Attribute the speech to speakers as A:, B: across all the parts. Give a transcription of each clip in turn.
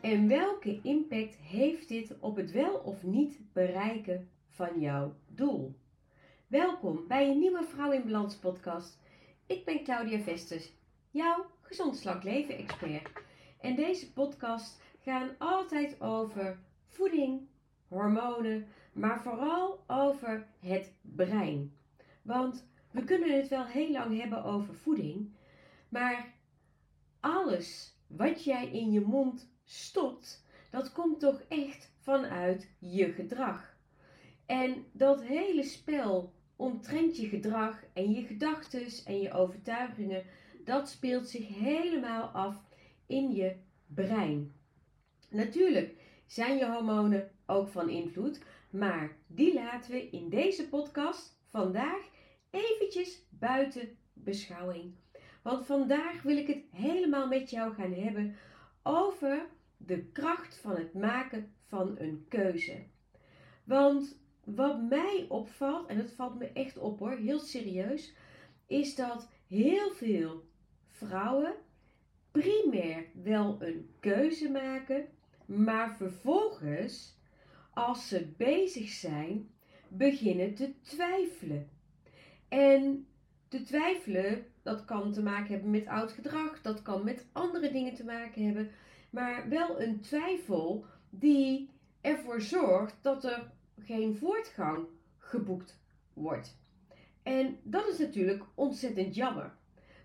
A: En welke impact heeft dit op het wel of niet bereiken van jouw doel? Welkom bij een nieuwe Vrouw in Balans podcast. Ik ben Claudia Vesters, jouw gezond slank leven expert. En deze podcast gaan altijd over voeding, hormonen, maar vooral over het brein. Want we kunnen het wel heel lang hebben over voeding, maar alles wat jij in je mond stopt, dat komt toch echt vanuit je gedrag. En dat hele spel omtrent je gedrag en je gedachten en je overtuigingen, dat speelt zich helemaal af in je brein. Natuurlijk zijn je hormonen ook van invloed, maar die laten we in deze podcast vandaag eventjes buiten beschouwing. Want vandaag wil ik het helemaal met jou gaan hebben over de kracht van het maken van een keuze. Want wat mij opvalt, en het valt me echt op hoor, heel serieus, is dat heel veel vrouwen primair wel een keuze maken, maar vervolgens, als ze bezig zijn, beginnen te twijfelen. En te twijfelen, dat kan te maken hebben met oud gedrag, dat kan met andere dingen te maken hebben, maar wel een twijfel die ervoor zorgt dat er geen voortgang geboekt wordt. En dat is natuurlijk ontzettend jammer.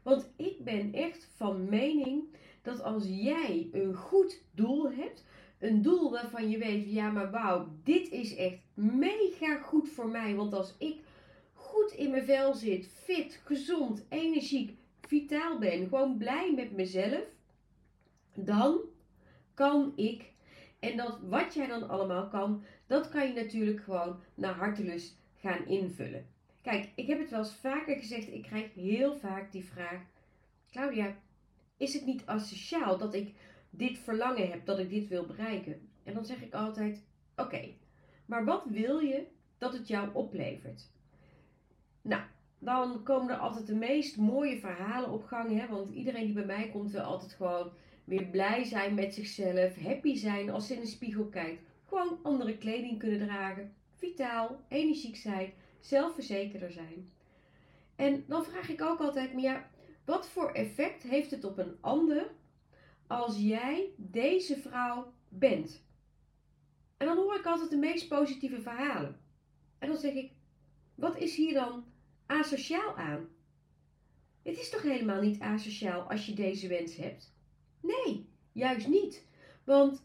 A: Want ik ben echt van mening dat als jij een goed doel hebt, een doel waarvan je weet, ja maar wauw, dit is echt mega goed voor mij. Want als ik goed in mijn vel zit, fit, gezond, energiek, vitaal ben, gewoon blij met mezelf, dan kan ik. En dat wat jij dan allemaal kan, dat kan je natuurlijk gewoon naar hartelust gaan invullen. Kijk, ik heb het wel eens vaker gezegd, ik krijg heel vaak die vraag: Claudia, is het niet asociaal dat ik dit verlangen heb, dat ik dit wil bereiken? En dan zeg ik altijd: Oké, maar wat wil je dat het jou oplevert? Nou, dan komen er altijd de meest mooie verhalen op gang. Hè? Want iedereen die bij mij komt wil altijd gewoon weer blij zijn met zichzelf. Happy zijn als ze in de spiegel kijkt. Gewoon andere kleding kunnen dragen. Vitaal, energiek zijn, zelfverzekerder zijn. En dan vraag ik ook altijd, maar ja, wat voor effect heeft het op een ander als jij deze vrouw bent? En dan hoor ik altijd de meest positieve verhalen. En dan zeg ik, wat is hier dan asociaal aan? Het is toch helemaal niet asociaal als je deze wens hebt? Nee, juist niet. Want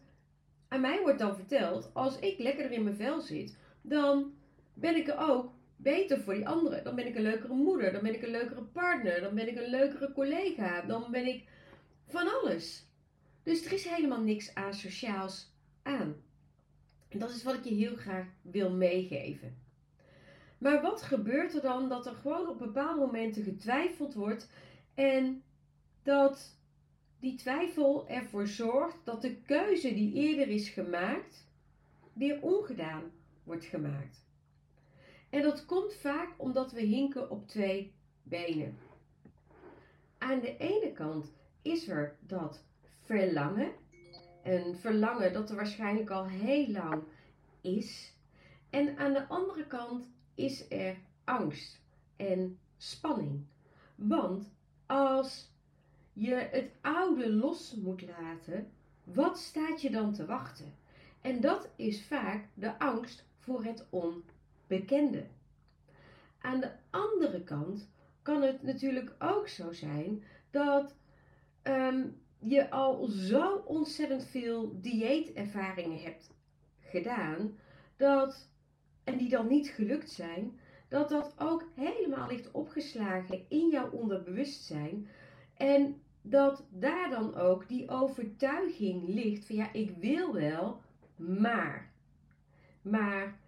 A: aan mij wordt dan verteld, als ik lekkerder in mijn vel zit, dan ben ik er ook beter voor die anderen. Dan ben ik een leukere moeder, dan ben ik een leukere partner, dan ben ik een leukere collega, dan ben ik van alles. Dus er is helemaal niks asociaals aan. En dat is wat ik je heel graag wil meegeven. Maar wat gebeurt er dan dat er gewoon op bepaalde momenten getwijfeld wordt en dat die twijfel ervoor zorgt dat de keuze die eerder is gemaakt weer ongedaan wordt gemaakt? En dat komt vaak omdat we hinken op twee benen. Aan de ene kant is er dat verlangen. Een verlangen dat er waarschijnlijk al heel lang is. En aan de andere kant is er angst en spanning. Want als je het oude los moet laten, wat staat je dan te wachten? En dat is vaak de angst voor het onbekende. Aan de andere kant kan het natuurlijk ook zo zijn dat ehm, je al zo ontzettend veel dieetervaringen hebt gedaan, dat en die dan niet gelukt zijn, dat dat ook helemaal ligt opgeslagen in jouw onderbewustzijn. En dat daar dan ook die overtuiging ligt van ja, ik wil wel, maar. Maar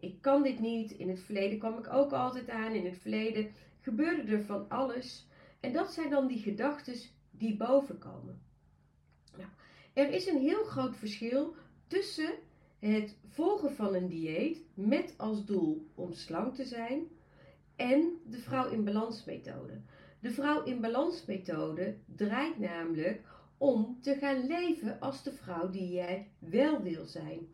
A: ik kan dit niet. In het verleden kwam ik ook altijd aan. In het verleden gebeurde er van alles. En dat zijn dan die gedachten die bovenkomen. Nou, er is een heel groot verschil tussen het volgen van een dieet met als doel om slank te zijn en de vrouw in balans methode. De vrouw in balans methode draait namelijk om te gaan leven als de vrouw die jij wel wil zijn.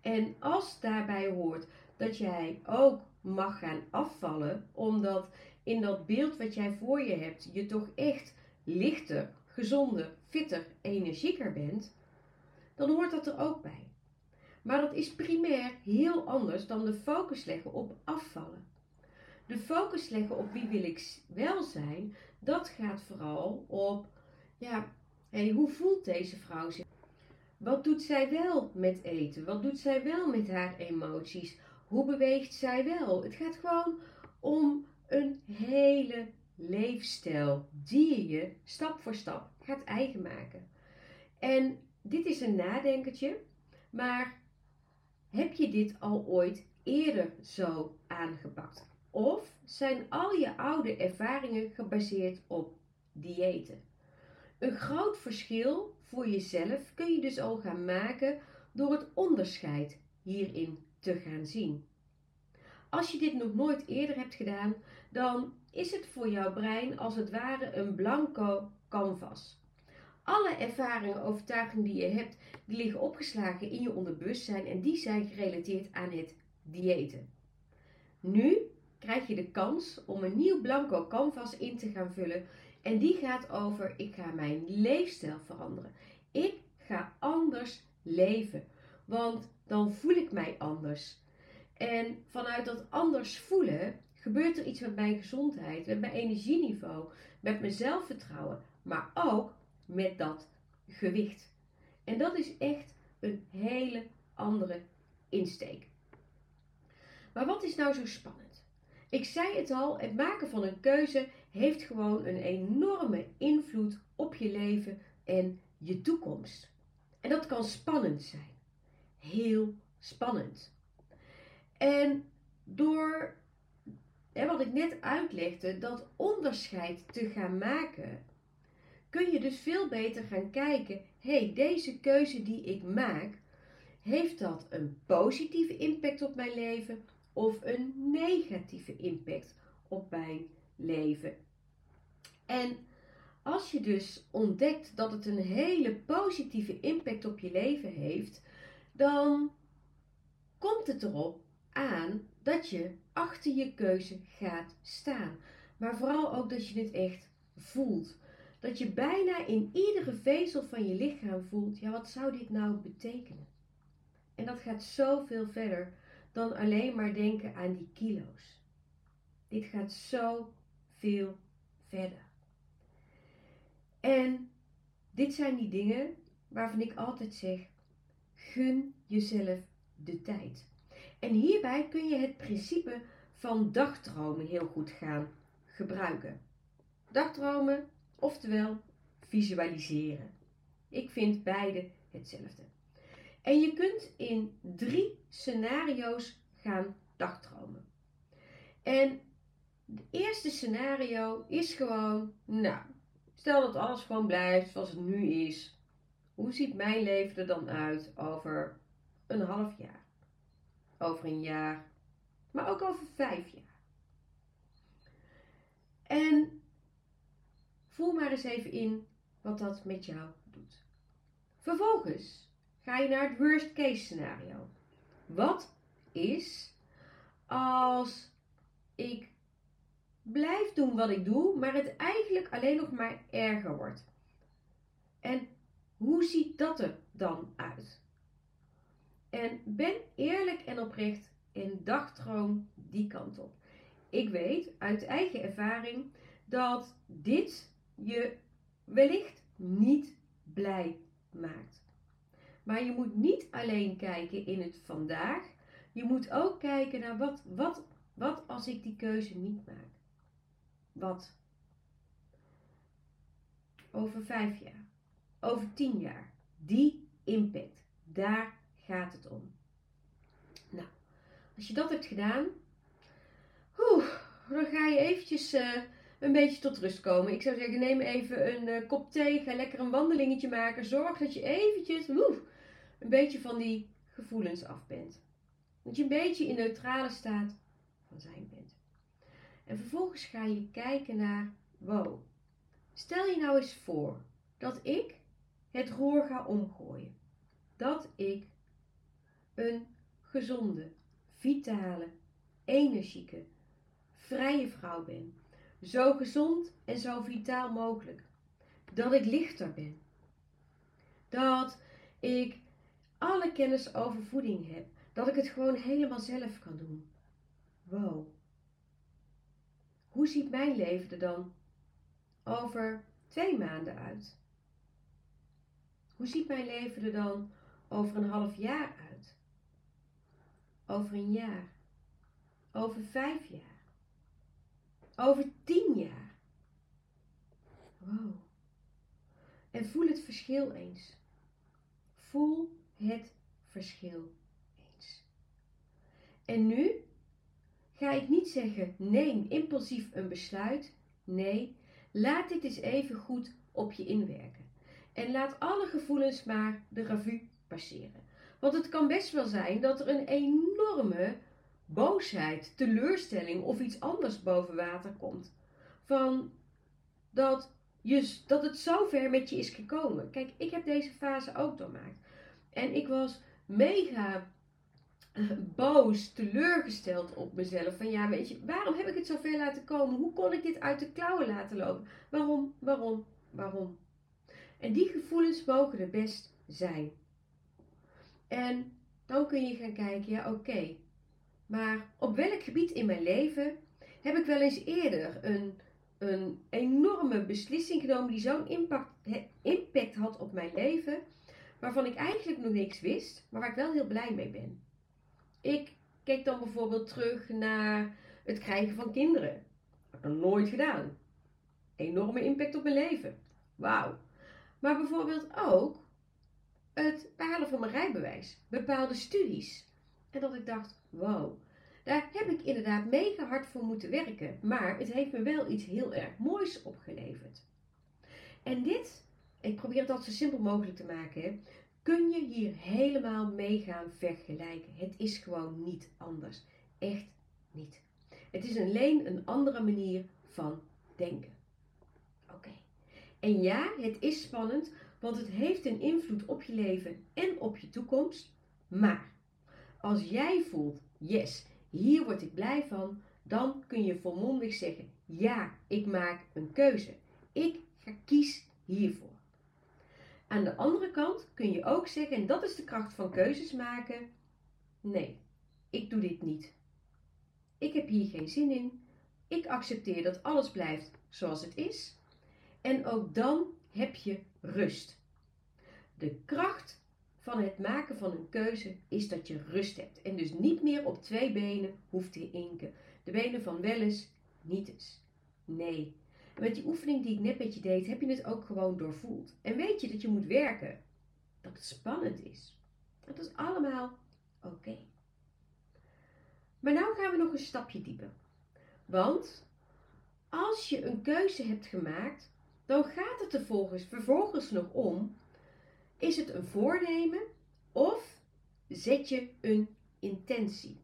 A: En als daarbij hoort dat jij ook mag gaan afvallen, omdat in dat beeld wat jij voor je hebt je toch echt lichter, gezonder, fitter, energieker bent, dan hoort dat er ook bij. Maar dat is primair heel anders dan de focus leggen op afvallen. De focus leggen op wie wil ik wel zijn, dat gaat vooral op, ja, hey, hoe voelt deze vrouw zich? Wat doet zij wel met eten? Wat doet zij wel met haar emoties? Hoe beweegt zij wel? Het gaat gewoon om een hele leefstijl die je stap voor stap gaat eigen maken. En dit is een nadenkertje, maar heb je dit al ooit eerder zo aangepakt? Of zijn al je oude ervaringen gebaseerd op diëten? Een groot verschil voor jezelf kun je dus al gaan maken door het onderscheid hierin te gaan zien. Als je dit nog nooit eerder hebt gedaan, dan is het voor jouw brein als het ware een blanco canvas. Alle ervaringen, overtuigingen die je hebt, die liggen opgeslagen in je onderbewustzijn en die zijn gerelateerd aan het diëten. Nu krijg je de kans om een nieuw blanco canvas in te gaan vullen en die gaat over ik ga mijn leefstijl veranderen. Ik ga anders leven, want dan voel ik mij anders. En vanuit dat anders voelen gebeurt er iets met mijn gezondheid, met mijn energieniveau, met mijn zelfvertrouwen, maar ook met dat gewicht. En dat is echt een hele andere insteek. Maar wat is nou zo spannend? Ik zei het al, het maken van een keuze heeft gewoon een enorme invloed op je leven en je toekomst. En dat kan spannend zijn. Heel spannend. En door hè, wat ik net uitlegde, dat onderscheid te gaan maken, kun je dus veel beter gaan kijken: hey, deze keuze die ik maak, heeft dat een positieve impact op mijn leven of een negatieve impact op mijn leven? En als je dus ontdekt dat het een hele positieve impact op je leven heeft, dan komt het erop aan dat je achter je keuze gaat staan. Maar vooral ook dat je het echt voelt. Dat je bijna in iedere vezel van je lichaam voelt, ja wat zou dit nou betekenen? En dat gaat zoveel verder dan alleen maar denken aan die kilo's. Dit gaat zo veel verder. En dit zijn die dingen waarvan ik altijd zeg: gun jezelf de tijd. En hierbij kun je het principe van dagdromen heel goed gaan gebruiken. Dagdromen, oftewel visualiseren. Ik vind beide hetzelfde. En je kunt in drie scenario's gaan dagdromen. En het eerste scenario is gewoon, nou, stel dat alles gewoon blijft zoals het nu is. Hoe ziet mijn leven er dan uit over een half jaar? over een jaar, maar ook over vijf jaar. En voel maar eens even in wat dat met jou doet. Vervolgens ga je naar het worst case scenario. Wat is als ik blijf doen wat ik doe, maar het eigenlijk alleen nog maar erger wordt? En hoe ziet dat er dan uit? En ben eerlijk en oprecht en dagdroom die kant op. Ik weet uit eigen ervaring dat dit je wellicht niet blij maakt. Maar je moet niet alleen kijken in het vandaag. Je moet ook kijken naar wat, wat, wat als ik die keuze niet maak. Wat? Over vijf jaar. Over tien jaar. Die impact. Daar gaat het om. Nou, als je dat hebt gedaan, dan ga je eventjes uh, een beetje tot rust komen. Ik zou zeggen, neem even een uh, kop thee, ga lekker een wandelingetje maken. Zorg dat je eventjes een beetje van die gevoelens af bent. Dat je een beetje in neutrale staat van zijn bent. En vervolgens ga je kijken naar, wow, stel je nou eens voor dat ik het roer ga omgooien. Dat ik een gezonde, vitale, energieke, vrije vrouw ben. Zo gezond en zo vitaal mogelijk. Dat ik lichter ben. Dat ik alle kennis over voeding heb. Dat ik het gewoon helemaal zelf kan doen. Wow. Hoe ziet mijn leven er dan over twee maanden uit? Hoe ziet mijn leven er dan over een half jaar uit? Over een jaar? Over vijf jaar? Over tien jaar? Wow. En voel het verschil eens. Voel het verschil eens. En nu ga ik niet zeggen neem impulsief een besluit. Nee, laat dit eens even goed op je inwerken. En laat alle gevoelens maar de revue passeren. Want het kan best wel zijn dat er een enorme boosheid, teleurstelling of iets anders boven water komt. Van dat, je, dat het zo ver met je is gekomen. Kijk, ik heb deze fase ook doormaakt. En ik was mega eh, boos, teleurgesteld op mezelf. Van ja, weet je, waarom heb ik het zo ver laten komen? Hoe kon ik dit uit de klauwen laten lopen? Waarom, waarom, waarom? En die gevoelens mogen er best zijn. En dan kun je gaan kijken, ja oké, maar op welk gebied in mijn leven heb ik wel eens eerder een, een enorme beslissing genomen die zo'n impact, impact had op mijn leven, waarvan ik eigenlijk nog niks wist, maar waar ik wel heel blij mee ben. Ik keek dan bijvoorbeeld terug naar het krijgen van kinderen. Dat heb ik nog nooit gedaan. Enorme impact op mijn leven. Wauw. Maar bijvoorbeeld ook het behalen van mijn rijbewijs, bepaalde studies. En dat ik dacht, wow, daar heb ik inderdaad mega hard voor moeten werken. Maar het heeft me wel iets heel erg moois opgeleverd. En dit, ik probeer het zo simpel mogelijk te maken, kun je hier helemaal mee gaan vergelijken. Het is gewoon niet anders. Echt niet. Het is alleen een andere manier van denken. Oké. En ja, het is spannend, want het heeft een invloed op je leven en op je toekomst. Maar als jij voelt, yes, hier word ik blij van, dan kun je volmondig zeggen, ja, ik maak een keuze. Ik ga kies hiervoor. Aan de andere kant kun je ook zeggen, en dat is de kracht van keuzes maken, nee, ik doe dit niet. Ik heb hier geen zin in. Ik accepteer dat alles blijft zoals het is. En ook dan heb je rust. De kracht van het maken van een keuze is dat je rust hebt en dus niet meer op twee benen hoeft te inken. De benen van wel eens, niet eens. Nee. met die oefening die ik net met je deed, heb je het ook gewoon doorvoeld. En weet je dat je moet werken. Dat het spannend is. Dat is allemaal oké. Maar nu gaan we nog een stapje dieper. Want als je een keuze hebt gemaakt, dan gaat het er volgens, vervolgens nog om: is het een voornemen of zet je een intentie?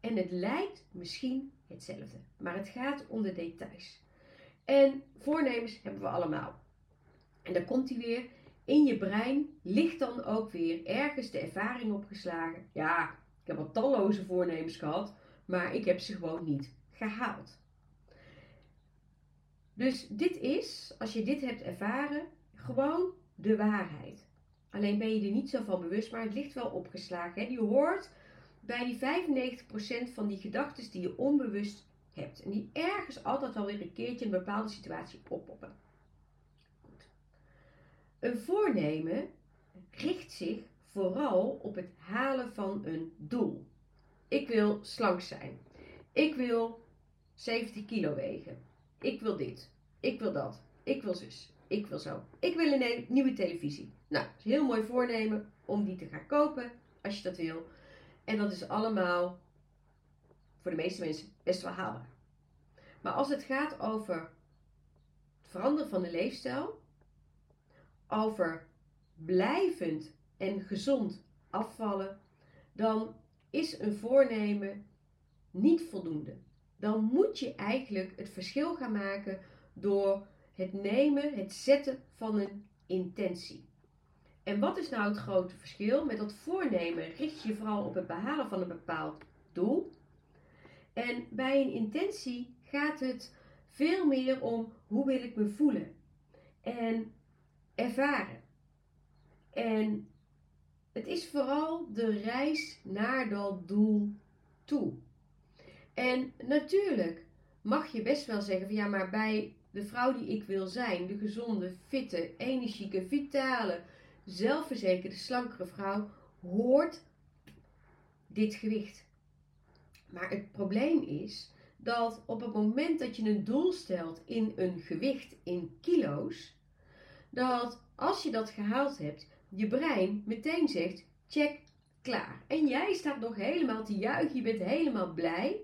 A: En het lijkt misschien hetzelfde, maar het gaat om de details. En voornemens hebben we allemaal. En dan komt hij weer. In je brein ligt dan ook weer ergens de ervaring opgeslagen. Ja, ik heb al talloze voornemens gehad, maar ik heb ze gewoon niet gehaald. Dus dit is, als je dit hebt ervaren, gewoon de waarheid. Alleen ben je er niet zo van bewust, maar het ligt wel opgeslagen. Hè? Je hoort bij die 95% van die gedachten die je onbewust hebt. En die ergens altijd wel weer een keertje een bepaalde situatie oppoppen. Goed. Een voornemen richt zich vooral op het halen van een doel. Ik wil slank zijn. Ik wil 70 kilo wegen. Ik wil dit. Ik wil dat. Ik wil zus. Ik wil zo. Ik wil een nieuwe televisie. Nou, is heel mooi voornemen om die te gaan kopen als je dat wil. En dat is allemaal voor de meeste mensen best wel haalbaar. Maar als het gaat over het veranderen van de leefstijl, over blijvend en gezond afvallen, dan is een voornemen niet voldoende. Dan moet je eigenlijk het verschil gaan maken door het nemen, het zetten van een intentie. En wat is nou het grote verschil? Met dat voornemen richt je vooral op het behalen van een bepaald doel. En bij een intentie gaat het veel meer om hoe wil ik me voelen en ervaren. En het is vooral de reis naar dat doel toe. En natuurlijk mag je best wel zeggen van ja, maar bij de vrouw die ik wil zijn, de gezonde, fitte, energieke, vitale, zelfverzekerde, slankere vrouw, hoort dit gewicht. Maar het probleem is dat op het moment dat je een doel stelt in een gewicht in kilo's, dat als je dat gehaald hebt, je brein meteen zegt: check, klaar. En jij staat nog helemaal te juichen, je bent helemaal blij.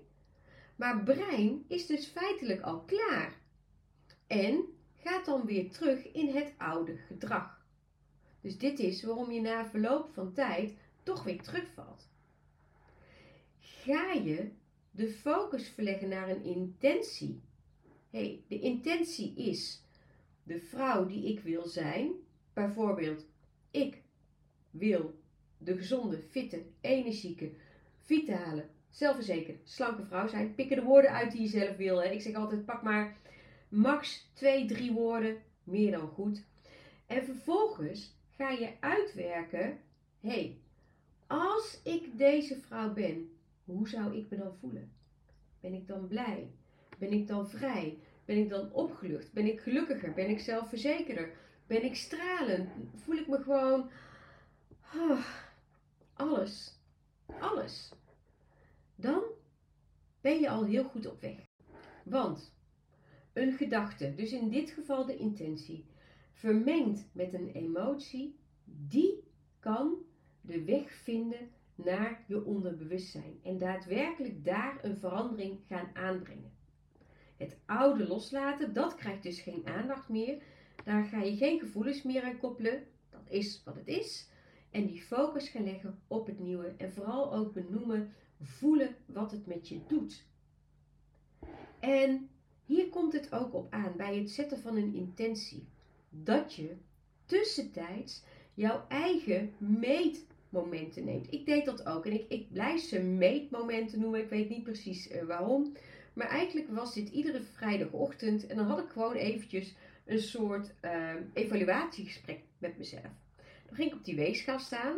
A: Maar brein is dus feitelijk al klaar. En gaat dan weer terug in het oude gedrag. Dus dit is waarom je na verloop van tijd toch weer terugvalt. Ga je de focus verleggen naar een intentie. hey, de intentie is de vrouw die ik wil zijn. Bijvoorbeeld, ik wil de gezonde, fitte, energieke, vitale, zelfverzekerde, slanke vrouw zijn. Pikken de woorden uit die je zelf wil. Hè. Ik zeg altijd, pak maar max twee, drie woorden, meer dan goed. En vervolgens ga je uitwerken, hé, hey, als ik deze vrouw ben, hoe zou ik me dan voelen? Ben ik dan blij? Ben ik dan vrij? Ben ik dan opgelucht? Ben ik gelukkiger? Ben ik zelfverzekerder? Ben ik stralend? Voel ik me gewoon. Oh, alles. Alles. Dan ben je al heel goed op weg. Want een gedachte, dus in dit geval de intentie, vermengd met een emotie, die kan de weg vinden naar je onderbewustzijn en daadwerkelijk daar een verandering gaan aanbrengen. Het oude loslaten, dat krijgt dus geen aandacht meer. Daar ga je geen gevoelens meer aan koppelen. Dat is wat het is. En die focus gaan leggen op het nieuwe. En vooral ook benoemen, voelen wat het met je doet. En hier komt het ook op aan bij het zetten van een intentie. Dat je tussentijds jouw eigen meetmomenten neemt. Ik deed dat ook en ik, ik blijf ze meetmomenten noemen. Ik weet niet precies uh, waarom. Maar eigenlijk was dit iedere vrijdagochtend en dan had ik gewoon eventjes een soort uh, evaluatiegesprek met mezelf. Dan ging ik op die weegschaal staan,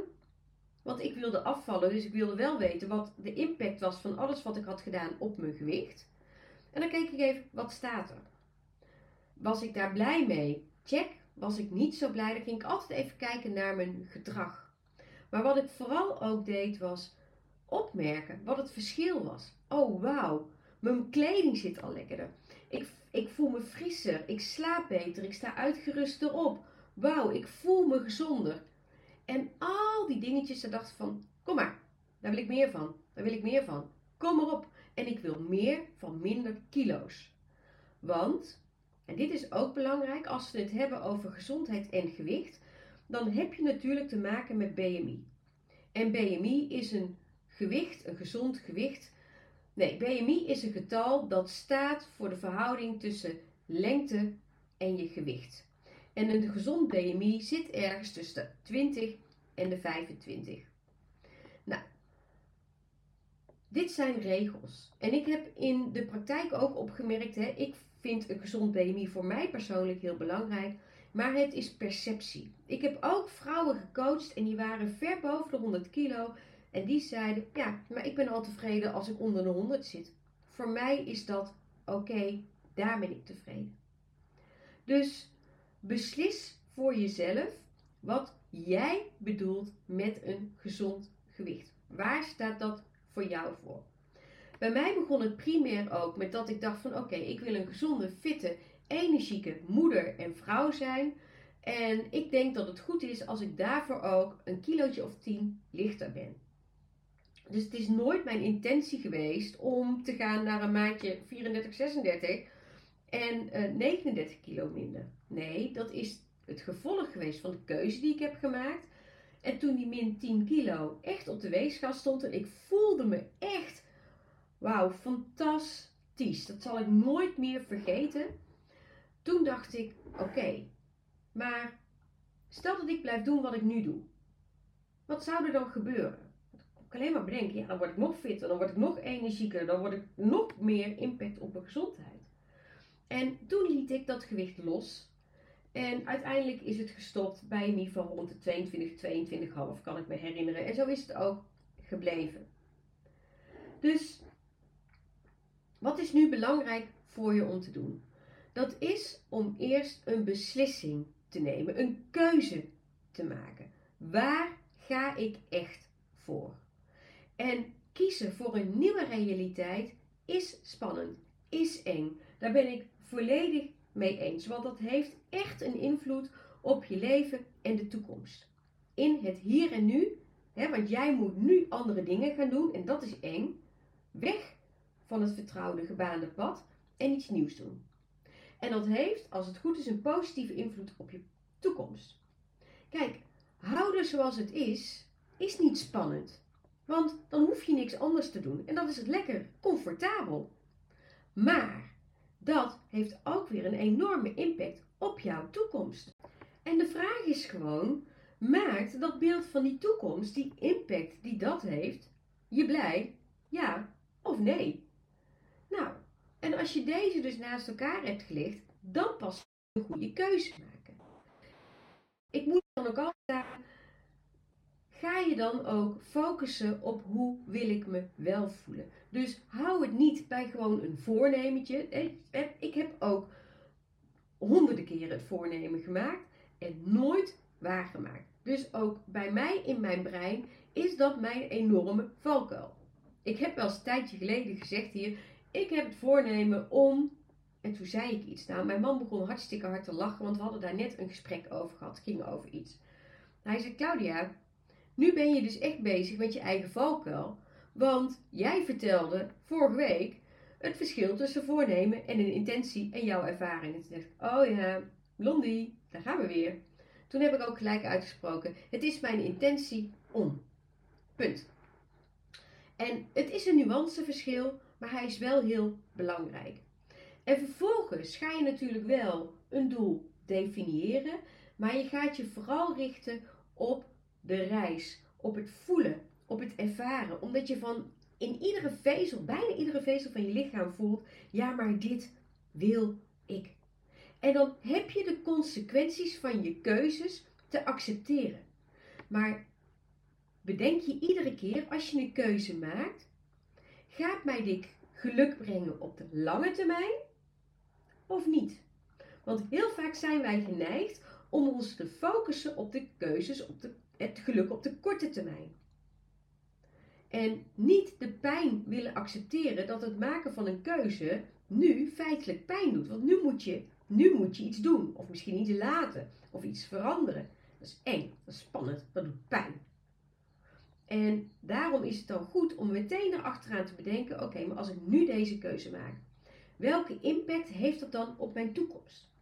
A: want ik wilde afvallen, dus ik wilde wel weten wat de impact was van alles wat ik had gedaan op mijn gewicht. En dan keek ik even, wat staat er? Was ik daar blij mee? Check. Was ik niet zo blij? Dan ging ik altijd even kijken naar mijn gedrag. Maar wat ik vooral ook deed was opmerken wat het verschil was. Oh wauw, mijn kleding zit al lekkerder. Ik, ik voel me frisser. Ik slaap beter. Ik sta uitgeruster op. Wauw, ik voel me gezonder. En al die dingetjes, daar dacht van, kom maar, daar wil ik meer van. Daar wil ik meer van. Kom maar op. En ik wil meer van minder kilo's. Want, en dit is ook belangrijk, als we het hebben over gezondheid en gewicht, dan heb je natuurlijk te maken met BMI. En BMI is een gewicht, een gezond gewicht, Nee, BMI is een getal dat staat voor de verhouding tussen lengte en je gewicht. En een gezond BMI zit ergens tussen de 20 en de 25. Nou, dit zijn regels. En ik heb in de praktijk ook opgemerkt, hè, ik vind een gezond BMI voor mij persoonlijk heel belangrijk, maar het is perceptie. Ik heb ook vrouwen gecoacht en die waren ver boven de 100 kilo en die zeiden, ja, maar ik ben al tevreden als ik onder de 100 zit. Voor mij is dat oké, daar ben ik tevreden. Dus beslis voor jezelf wat jij bedoelt met een gezond gewicht. Waar staat dat voor jou voor? Bij mij begon het primair ook met dat ik dacht van oké, ik wil een gezonde, fitte, energieke moeder en vrouw zijn. En ik denk dat het goed is als ik daarvoor ook een kilootje of 10 lichter ben. Dus het is nooit mijn intentie geweest om te gaan naar een maatje 34, 36 en uh, eh, 39 kilo minder. Nee, dat is het gevolg geweest van de keuze die ik heb gemaakt. En toen die min 10 kilo echt op de weegschaal stond en ik voelde me echt, wauw, fantastisch. Dat zal ik nooit meer vergeten. Toen dacht ik, oké, maar Stel dat ik blijf doen wat ik nu doe. Wat zou er dan gebeuren? Ik alleen maar bedenken, ja, dan word ik nog fitter, dan word ik nog energieker, dan word ik nog meer impact op mijn gezondheid. En toen liet ik dat gewicht los. En uiteindelijk is het gestopt bij een niveau rond de 22, 22,5 kan ik me herinneren. En zo is het ook gebleven. Dus wat is nu belangrijk voor je om te doen? Dat is om eerst een beslissing te nemen, een keuze te maken. Waar ga ik echt voor? En kiezen voor een nieuwe realiteit is spannend, is eng. Daar ben ik volledig mee eens, want dat heeft echt een invloed op je leven en de toekomst. In het hier en nu, hè, want jij moet nu andere dingen gaan doen en dat is eng. Weg van het vertrouwde gebaande pad en iets nieuws doen. En dat heeft, als het goed is, een positieve invloed op je toekomst. Kijk, houden zoals het is, is niet spannend. Want dan hoef je niks anders te doen. En dat is het lekker comfortabel. Maar dat heeft ook weer een enorme impact op jouw toekomst. En de vraag is gewoon: maakt dat beeld van die toekomst, die impact die dat heeft, je blij? Ja of nee? Nou, en als je deze dus naast elkaar hebt gelegd, dan pas een goede keuze maken. Ik moet dan ook altijd ga je dan ook focussen op hoe wil ik me wel voelen. Dus hou het niet bij gewoon een voornemetje. Ik heb ook honderden keren het voornemen gemaakt en nooit waargemaakt. Dus ook bij mij in mijn brein is dat mijn enorme valkuil. Ik heb wel eens een tijdje geleden gezegd hier, ik heb het voornemen om. En toen zei ik iets. Nou, mijn man begon hartstikke hard te lachen, want we hadden daar net een gesprek over gehad. Ging over iets. Hij zei: Claudia, nu ben je dus echt bezig met je eigen valkuil. Want jij vertelde vorige week het verschil tussen voornemen en een intentie en jouw ervaring. En toen dacht ik, oh ja, Blondie, daar gaan we weer. Toen heb ik ook gelijk uitgesproken, het is mijn intentie om. Punt. En het is een nuanceverschil, maar hij is wel heel belangrijk. En vervolgens ga je natuurlijk wel een doel definiëren, maar je gaat je vooral richten op de reis, op het voelen, op het ervaren. Omdat je van in iedere vezel, bijna iedere vezel van je lichaam voelt, ja maar dit wil ik. En dan heb je de consequenties van je keuzes te accepteren. Maar bedenk je iedere keer als je een keuze maakt, gaat mij dit geluk brengen op de lange termijn of niet? Want heel vaak zijn wij geneigd om ons te focussen op de keuzes op de het geluk op de korte termijn. En niet de pijn willen accepteren dat het maken van een keuze nu feitelijk pijn doet. Want nu moet je, nu moet je iets doen, of misschien iets laten, of iets veranderen. Dat is eng, dat is spannend, dat doet pijn. En daarom is het dan goed om meteen erachteraan te bedenken: oké, maar als ik nu deze keuze maak, welke impact heeft dat dan op mijn toekomst?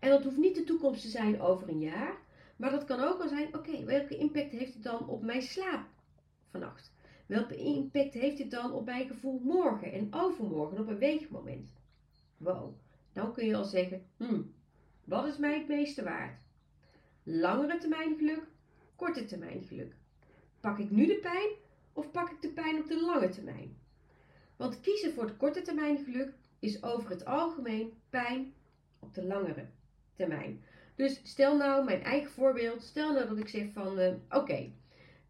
A: En dat hoeft niet de toekomst te zijn over een jaar, maar dat kan ook wel zijn, oké, welke impact heeft het dan op mijn slaap vannacht? Welke impact heeft het dan op mijn gevoel morgen en overmorgen op een weegmoment? Wow, dan kun je al zeggen, hmm, wat is mij het meeste waard? Langere termijn geluk, korte termijn geluk. Pak ik nu de pijn of pak ik de pijn op de lange termijn? Want kiezen voor het korte termijn geluk is over het algemeen pijn op de langere Dus stel nou, mijn eigen voorbeeld, stel nou dat ik zeg van, uh, oké,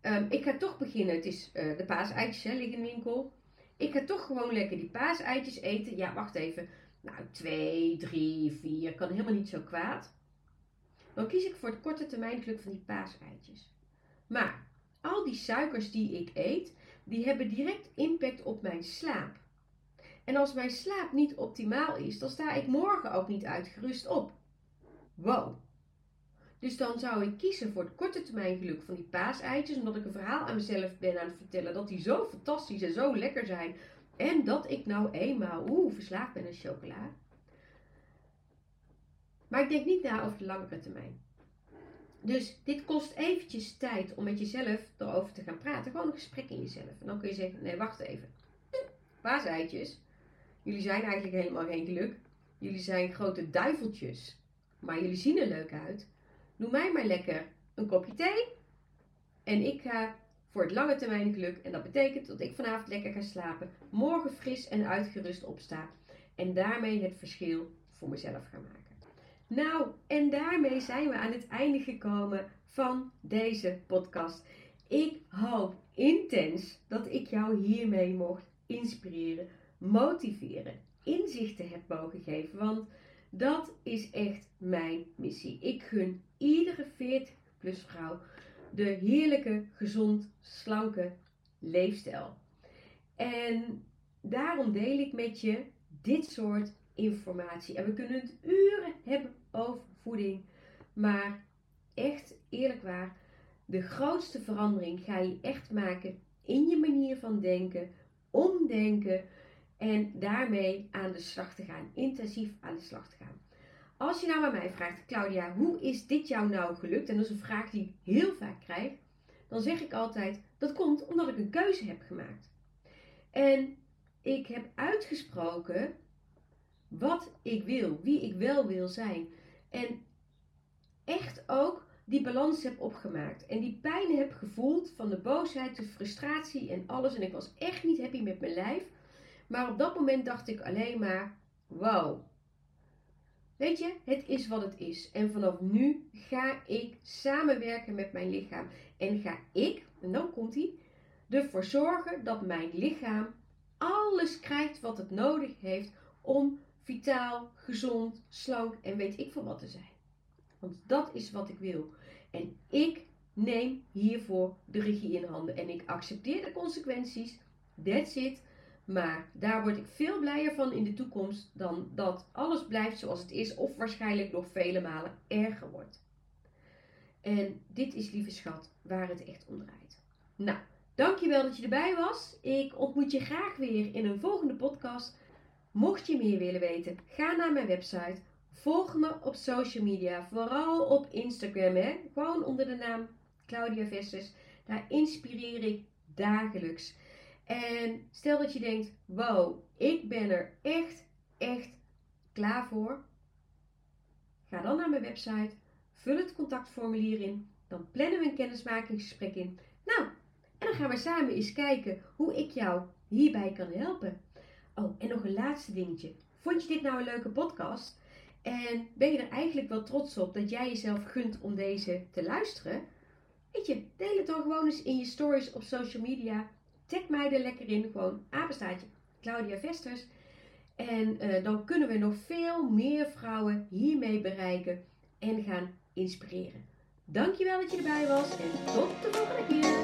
A: ehm, ik ga toch beginnen, het is uh, de paaseitjes hè, liggen in de winkel. Ik ga toch gewoon lekker die paaseitjes eten. Ja, wacht even. Nou, twee, drie, vier, kan helemaal niet zo kwaad. Dan kies ik voor het korte termijn geluk van die paaseitjes. Maar al die suikers die ik eet, die hebben direct impact op mijn slaap. En als mijn slaap niet optimaal is, dan sta ik morgen ook niet uitgerust op. Wow. Dus dan zou ik kiezen voor het korte termijn geluk van die paaseitjes. Omdat ik een verhaal aan mezelf ben aan het vertellen. Dat die zo fantastisch en zo lekker zijn. En dat ik nou eenmaal oeh, verslaafd ben aan chocola. Maar ik denk niet na over de langere termijn. Dus dit kost eventjes tijd om met jezelf erover te gaan praten. Gewoon een gesprek in jezelf. En dan kun je zeggen, nee wacht even. Paaseitjes. Jullie zijn eigenlijk helemaal geen geluk. Jullie zijn grote duiveltjes. Maar jullie zien er leuk uit. doe mij maar lekker een kopje thee. En ik ga voor het lange termijn geluk. En dat betekent dat ik vanavond lekker ga slapen. Morgen fris en uitgerust opsta. En daarmee het verschil voor mezelf ga maken. Nou, en daarmee zijn we aan het einde gekomen van deze podcast. Ik hoop intens dat ik jou hiermee mocht inspireren, motiveren, inzichten heb mogen geven. Want dat is echt mijn missie. Ik gun iedere 40 plus vrouw de heerlijke, gezond, slanke leefstijl. En daarom deel ik met je dit soort informatie. En we kunnen het uren hebben over voeding. Maar echt eerlijk waar, de grootste verandering ga je echt maken in je manier van denken, omdenken en daarmee aan de slag te gaan, intensief aan de slag te gaan. Als je nou bij mij vraagt, Claudia, hoe is dit jou nou gelukt? En dat is een vraag die ik heel vaak krijg. Dan zeg ik altijd, dat komt omdat ik een keuze heb gemaakt. En ik heb uitgesproken wat ik wil, wie ik wel wil zijn. En echt ook die balans heb opgemaakt. En die pijn heb gevoeld van de boosheid, de frustratie en alles. En ik was echt niet happy met mijn lijf. Maar op dat moment dacht ik alleen maar: wow. Weet je, het is wat het is. En vanaf nu ga ik samenwerken met mijn lichaam. En ga ik, en dan komt hij, ervoor zorgen dat mijn lichaam alles krijgt wat het nodig heeft om vitaal, gezond, slank en weet ik veel wat te zijn. Want dat is wat ik wil. En ik neem hiervoor de regie in handen. En ik accepteer de consequenties. That's it. Maar daar word ik veel blijer van in de toekomst dan dat alles blijft zoals het is, of waarschijnlijk nog vele malen erger wordt. En dit is, lieve schat, waar het echt om draait. Nou, dankjewel dat je erbij was. Ik ontmoet je graag weer in een volgende podcast. Mocht je meer willen weten, ga naar mijn website. Volg me op social media, vooral op Instagram. Hè? Gewoon onder de naam Claudia Vestes. Daar inspireer ik dagelijks. En stel dat je denkt: wow, ik ben er echt, echt klaar voor. Ga dan naar mijn website, vul het contactformulier in, dan plannen we een kennismakingsgesprek in. Nou, en dan gaan we samen eens kijken hoe ik jou hierbij kan helpen. Oh, en nog een laatste dingetje. Vond je dit nou een leuke podcast? En ben je er eigenlijk wel trots op dat jij jezelf gunt om deze te luisteren? Weet je, deel het dan gewoon eens in je stories op social media. Tag mij er lekker in, gewoon apenstaatje Claudia Vesters. En uh, dan kunnen we nog veel meer vrouwen hiermee bereiken en gaan inspireren. Dankjewel dat je erbij was en tot de volgende keer.